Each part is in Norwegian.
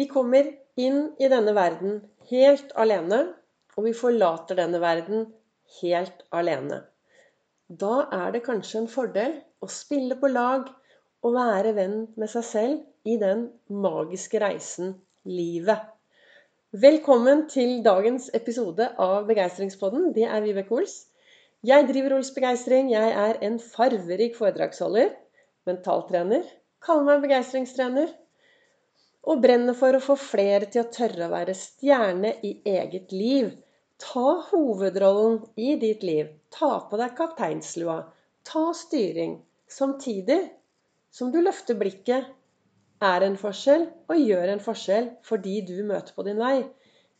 Vi kommer inn i denne verden helt alene, og vi forlater denne verden helt alene. Da er det kanskje en fordel å spille på lag og være venn med seg selv i den magiske reisen livet. Velkommen til dagens episode av Begeistringspodden. Det er Vibeke Ols. Jeg driver Ols Begeistring. Jeg er en farverik foredragsholder, mentaltrener, kaller meg begeistringstrener og brenner for å få flere til å tørre å være stjerne i eget liv. Ta hovedrollen i ditt liv. Ta på deg kapteinslua. Ta styring. Samtidig som du løfter blikket, er en forskjell og gjør en forskjell for de du møter på din vei.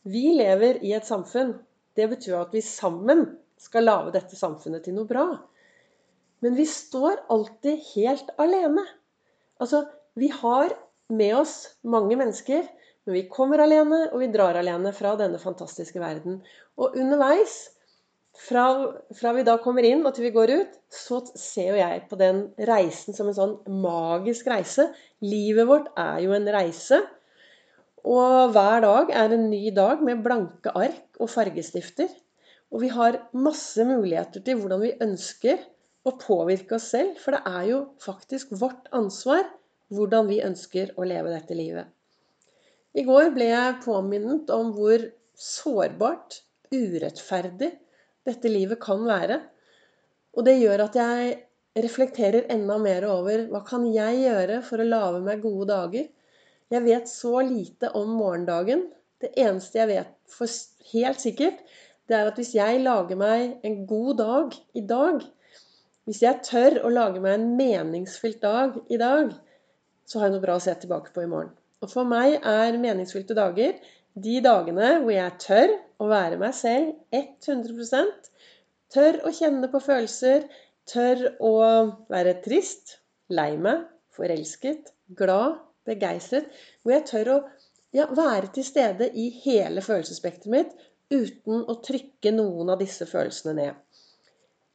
Vi lever i et samfunn. Det betyr at vi sammen skal lage dette samfunnet til noe bra. Men vi står alltid helt alene. Altså, vi har med oss mange mennesker. Men vi kommer alene, og vi drar alene fra denne fantastiske verden. Og underveis, fra, fra, vi da kommer inn og til vi går ut, så ser jo jeg på den reisen som en sånn magisk reise. Livet vårt er jo en reise. Og hver dag er en ny dag med blanke ark og fargestifter. Og vi har masse muligheter til hvordan vi ønsker å påvirke oss selv. For det er jo faktisk vårt ansvar hvordan vi ønsker å leve dette livet. I går ble jeg påminnet om hvor sårbart, urettferdig, dette livet kan være. Og det gjør at jeg reflekterer enda mer over hva kan jeg gjøre for å lage meg gode dager. Jeg vet så lite om morgendagen. Det eneste jeg vet for helt sikkert, det er at hvis jeg lager meg en god dag i dag, hvis jeg tør å lage meg en meningsfylt dag i dag, så har jeg noe bra å se tilbake på i morgen. Og for meg er meningsfylte dager de dagene hvor jeg tør å være meg selv 100% Tør å kjenne på følelser. Tør å være trist, lei meg, forelsket, glad, begeistret. Hvor jeg tør å ja, være til stede i hele følelsesspekteret mitt uten å trykke noen av disse følelsene ned.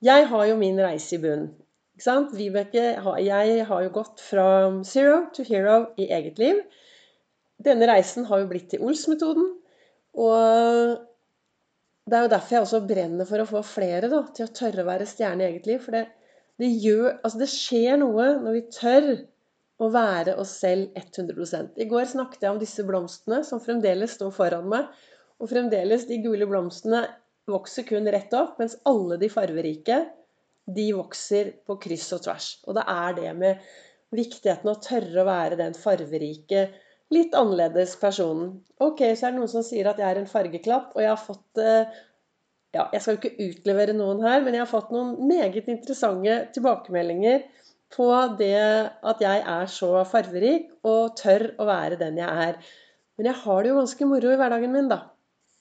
Jeg har jo min reise i bunnen. Ikke sant? Vibeke, jeg har jo gått fra zero to hero i eget liv. Denne reisen har jo blitt til Ols-metoden. Og det er jo derfor jeg også brenner for å få flere da, til å tørre å være stjerne i eget liv. For det, det, gjør, altså det skjer noe når vi tør å være oss selv 100 I går snakket jeg om disse blomstene som fremdeles står foran meg. Og fremdeles de gule blomstene vokser kun rett opp, mens alle de farverike de vokser på kryss og tvers. Og det er det med viktigheten å tørre å være den farverike, litt annerledes personen. Ok, så er det noen som sier at jeg er en fargeklatt, og jeg har fått eh, ja, Jeg skal jo ikke utlevere noen her, men jeg har fått noen meget interessante tilbakemeldinger på det at jeg er så farverik og tør å være den jeg er. Men jeg har det jo ganske moro i hverdagen min, da.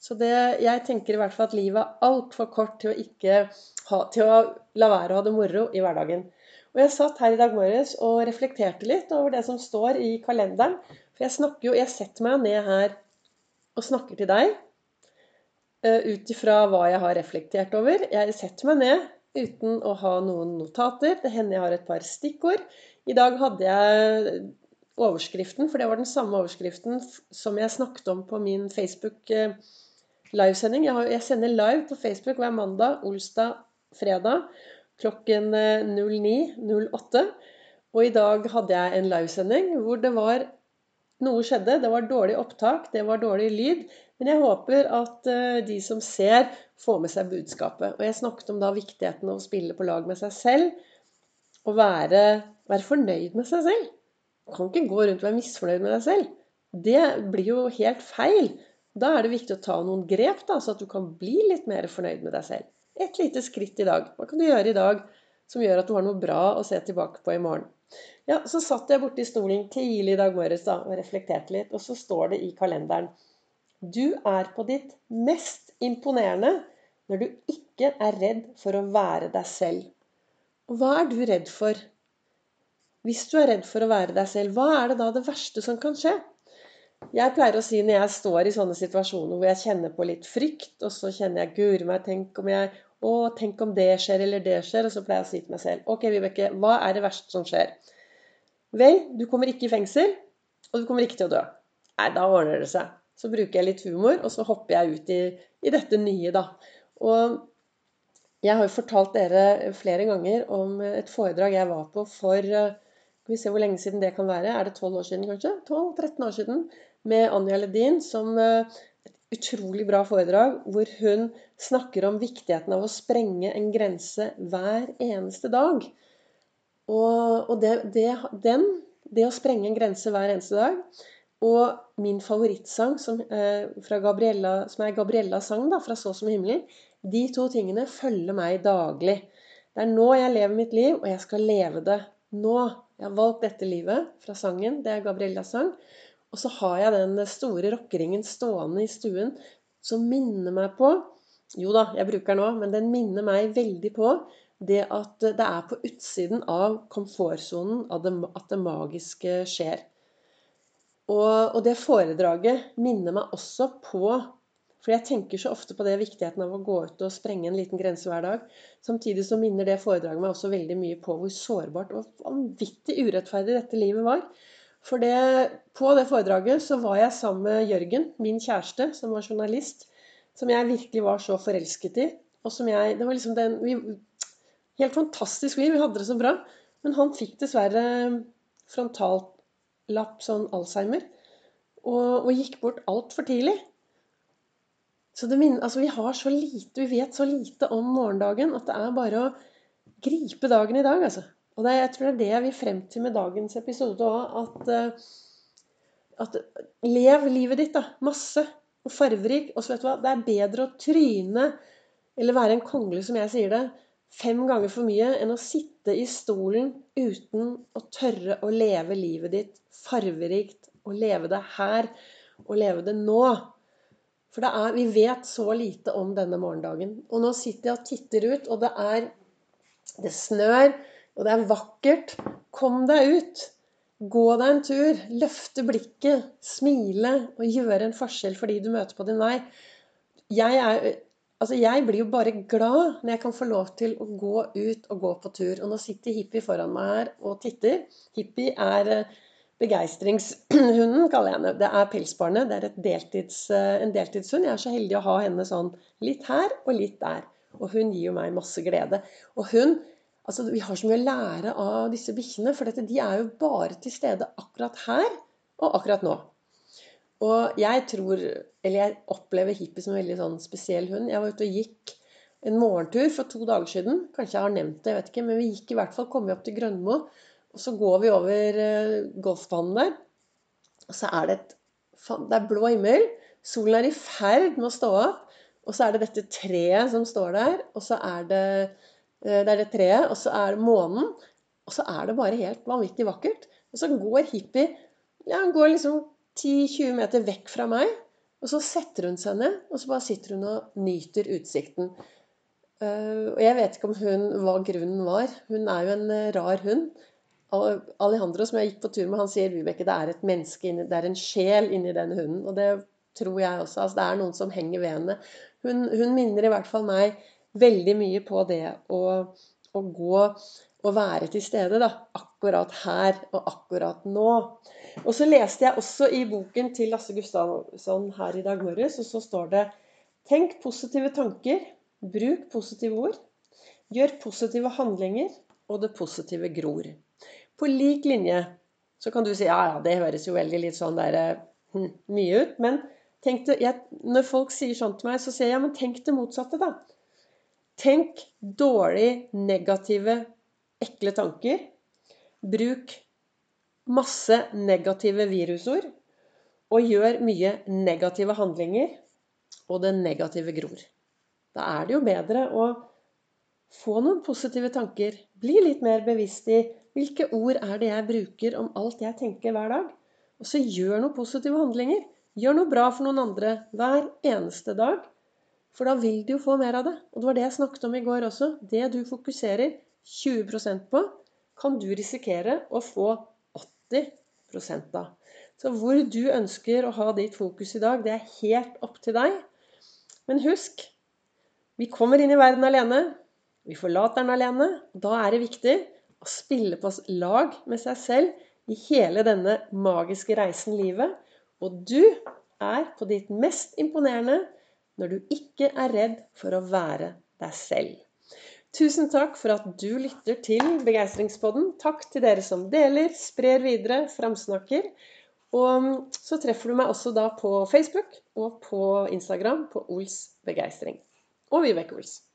Så det, jeg tenker i hvert fall at livet er altfor kort til å ikke ha, til å la være å ha det moro i hverdagen. Og jeg satt her i dag morges og reflekterte litt over det som står i kalenderen. For jeg jo Jeg setter meg ned her og snakker til deg uh, ut ifra hva jeg har reflektert over. Jeg setter meg ned uten å ha noen notater. Det hender jeg har et par stikkord. I dag hadde jeg overskriften, for det var den samme overskriften som jeg snakket om på min Facebook eh, livesending. Jeg, jeg sender live på Facebook hver mandag, olsdag fredag klokken 09.08. Eh, og i dag hadde jeg en livesending hvor det var noe skjedde. Det var dårlig opptak, det var dårlig lyd. Men jeg håper at eh, de som ser, får med seg budskapet. Og jeg snakket om da viktigheten av å spille på lag med seg selv. Og være, være fornøyd med seg selv. Du kan ikke gå rundt og være misfornøyd med deg selv. Det blir jo helt feil. Da er det viktig å ta noen grep, da, så at du kan bli litt mer fornøyd med deg selv et lite skritt i dag. Hva kan du gjøre i dag som gjør at du har noe bra å se tilbake på i morgen? Ja, Så satt jeg borti stolen tidlig i dag morges da, og reflekterte litt, og så står det i kalenderen Du er på ditt mest imponerende når du ikke er redd for å være deg selv. Og hva er du redd for? Hvis du er redd for å være deg selv, hva er det da det verste som kan skje? Jeg pleier å si når jeg står i sånne situasjoner hvor jeg kjenner på litt frykt, og så kjenner jeg Guri meg, tenk om jeg Å, tenk om det skjer, eller det skjer. Og så pleier jeg å si til meg selv Ok, Vibeke, hva er det verste som skjer? Vel, du kommer ikke i fengsel, og du kommer ikke til å dø. Nei, da ordner det seg. Så bruker jeg litt humor, og så hopper jeg ut i, i dette nye, da. Og jeg har jo fortalt dere flere ganger om et foredrag jeg var på for Skal vi se hvor lenge siden det kan være. Er det 12 år siden, kanskje? 12-13 år siden. Med Anja Ledin som et utrolig bra foredrag hvor hun snakker om viktigheten av å sprenge en grense hver eneste dag. Og, og det, det, den, det å sprenge en grense hver eneste dag og min favorittsang, som, eh, Gabriella, som er Gabriellas sang da, fra 'Så som himmelen', de to tingene følger meg daglig. Det er nå jeg lever mitt liv, og jeg skal leve det nå. Jeg har valgt dette livet fra sangen. Det er Gabriellas sang. Og så har jeg den store rockeringen stående i stuen som minner meg på Jo da, jeg bruker den òg, men den minner meg veldig på det at det er på utsiden av komfortsonen at det magiske skjer. Og, og, det foredraget minner meg også på For jeg tenker så ofte på det viktigheten av å gå ut og sprenge en liten grense hver dag. Samtidig så minner det foredraget meg også veldig mye på hvor sårbart og vanvittig urettferdig dette livet var. For det, på det foredraget så var jeg sammen med Jørgen, min kjæreste, som var journalist. Som jeg virkelig var så forelsket i. Og som jeg Det var liksom den vi, Helt fantastisk liv. Vi hadde det så bra. Men han fikk dessverre frontalt lapp sånn Alzheimer, og, og gikk bort altfor tidlig. Så minner, altså vi har så lite, vi vet så lite om morgendagen at det er bare å gripe dagen i dag, altså. Og det, jeg tror det er det jeg vil frem til med dagens episode òg. At, eh, at, lev livet ditt, da. Masse. Og farverik. Og så vet du hva, det er bedre å tryne eller være en kongle, som jeg sier det, fem ganger for mye enn å sitte i stolen uten å tørre å leve livet ditt farverikt og leve det her og leve det nå. For er, vi vet så lite om denne morgendagen. Og nå sitter jeg og titter ut, og det er Det snør, og det er vakkert. Kom deg ut. Gå deg en tur. Løfte blikket. Smile og gjøre en forskjell for de du møter på din vei. Jeg er Altså, Jeg blir jo bare glad når jeg kan få lov til å gå ut og gå på tur. Og nå sitter Hippie foran meg her og titter. Hippie er eh, begeistringshunden, kaller jeg henne. Det er pelsbarnet. Det er deltids, eh, en deltidshund. Jeg er så heldig å ha henne sånn litt her og litt der. Og hun gir jo meg masse glede. Og hun Altså, Vi har så mye å lære av disse bikkjene, for dette, de er jo bare til stede akkurat her og akkurat nå. Og jeg tror Eller jeg opplever hippie som en veldig sånn spesiell hund. Jeg var ute og gikk en morgentur for to dager siden. Kanskje jeg har nevnt det, jeg vet ikke. Men vi gikk i hvert fall, kom vi opp til Grønmo. Og så går vi over uh, golfbanen der. Og så er det et Det er blå himmel. Solen er i ferd med å stå opp. Og så er det dette treet som står der. Og så er det Det er det treet, og så er det månen. Og så er det bare helt vanvittig vakkert. Og så går hippie Ja, han går liksom 10-20 meter vekk fra meg. Og så setter hun seg ned, og så bare sitter hun og nyter utsikten. Uh, og jeg vet ikke om hun, hva grunnen var. Hun er jo en uh, rar hund. Alejandro, som jeg gikk på tur med, han sier Vibeke, det er et menneske det er en sjel inni den hunden. Og det tror jeg også. Altså, det er noen som henger ved henne. Hun, hun, minner i hvert fall meg veldig mye på det å, å gå og være til stede. da, Akkurat her og akkurat nå. Og så leste jeg også i boken til Lasse Gustavsson her i dag morges, og så står det Tenk positive tanker, bruk positive ord, gjør positive handlinger, og det positive gror. På lik linje så kan du si ja, ja, det høres jo veldig litt sånn der, hm, mye ut. Men det, jeg, når folk sier sånn til meg, så sier jeg ja, men tenk det motsatte, da. Tenk dårlig, negative, ekle tanker. Bruk masse negative virusord og gjør mye negative handlinger, og det negative gror. Da er det jo bedre å få noen positive tanker. Bli litt mer bevisst i hvilke ord er det jeg bruker om alt jeg tenker hver dag. Og så gjør noen positive handlinger. Gjør noe bra for noen andre hver eneste dag. For da vil du jo få mer av det. Og det var det jeg snakket om i går også. Det du fokuserer 20% på, kan du risikere å få 80 av. Så hvor du ønsker å ha ditt fokus i dag, det er helt opp til deg. Men husk vi kommer inn i verden alene. Vi forlater den alene. Da er det viktig å spille på lag med seg selv i hele denne magiske reisen livet. Og du er på ditt mest imponerende når du ikke er redd for å være deg selv. Tusen takk for at du lytter til Begeistringspodden. Takk til dere som deler, sprer videre, framsnakker. Og så treffer du meg også da på Facebook og på Instagram på Ols begeistring. Og Vibeke Ols.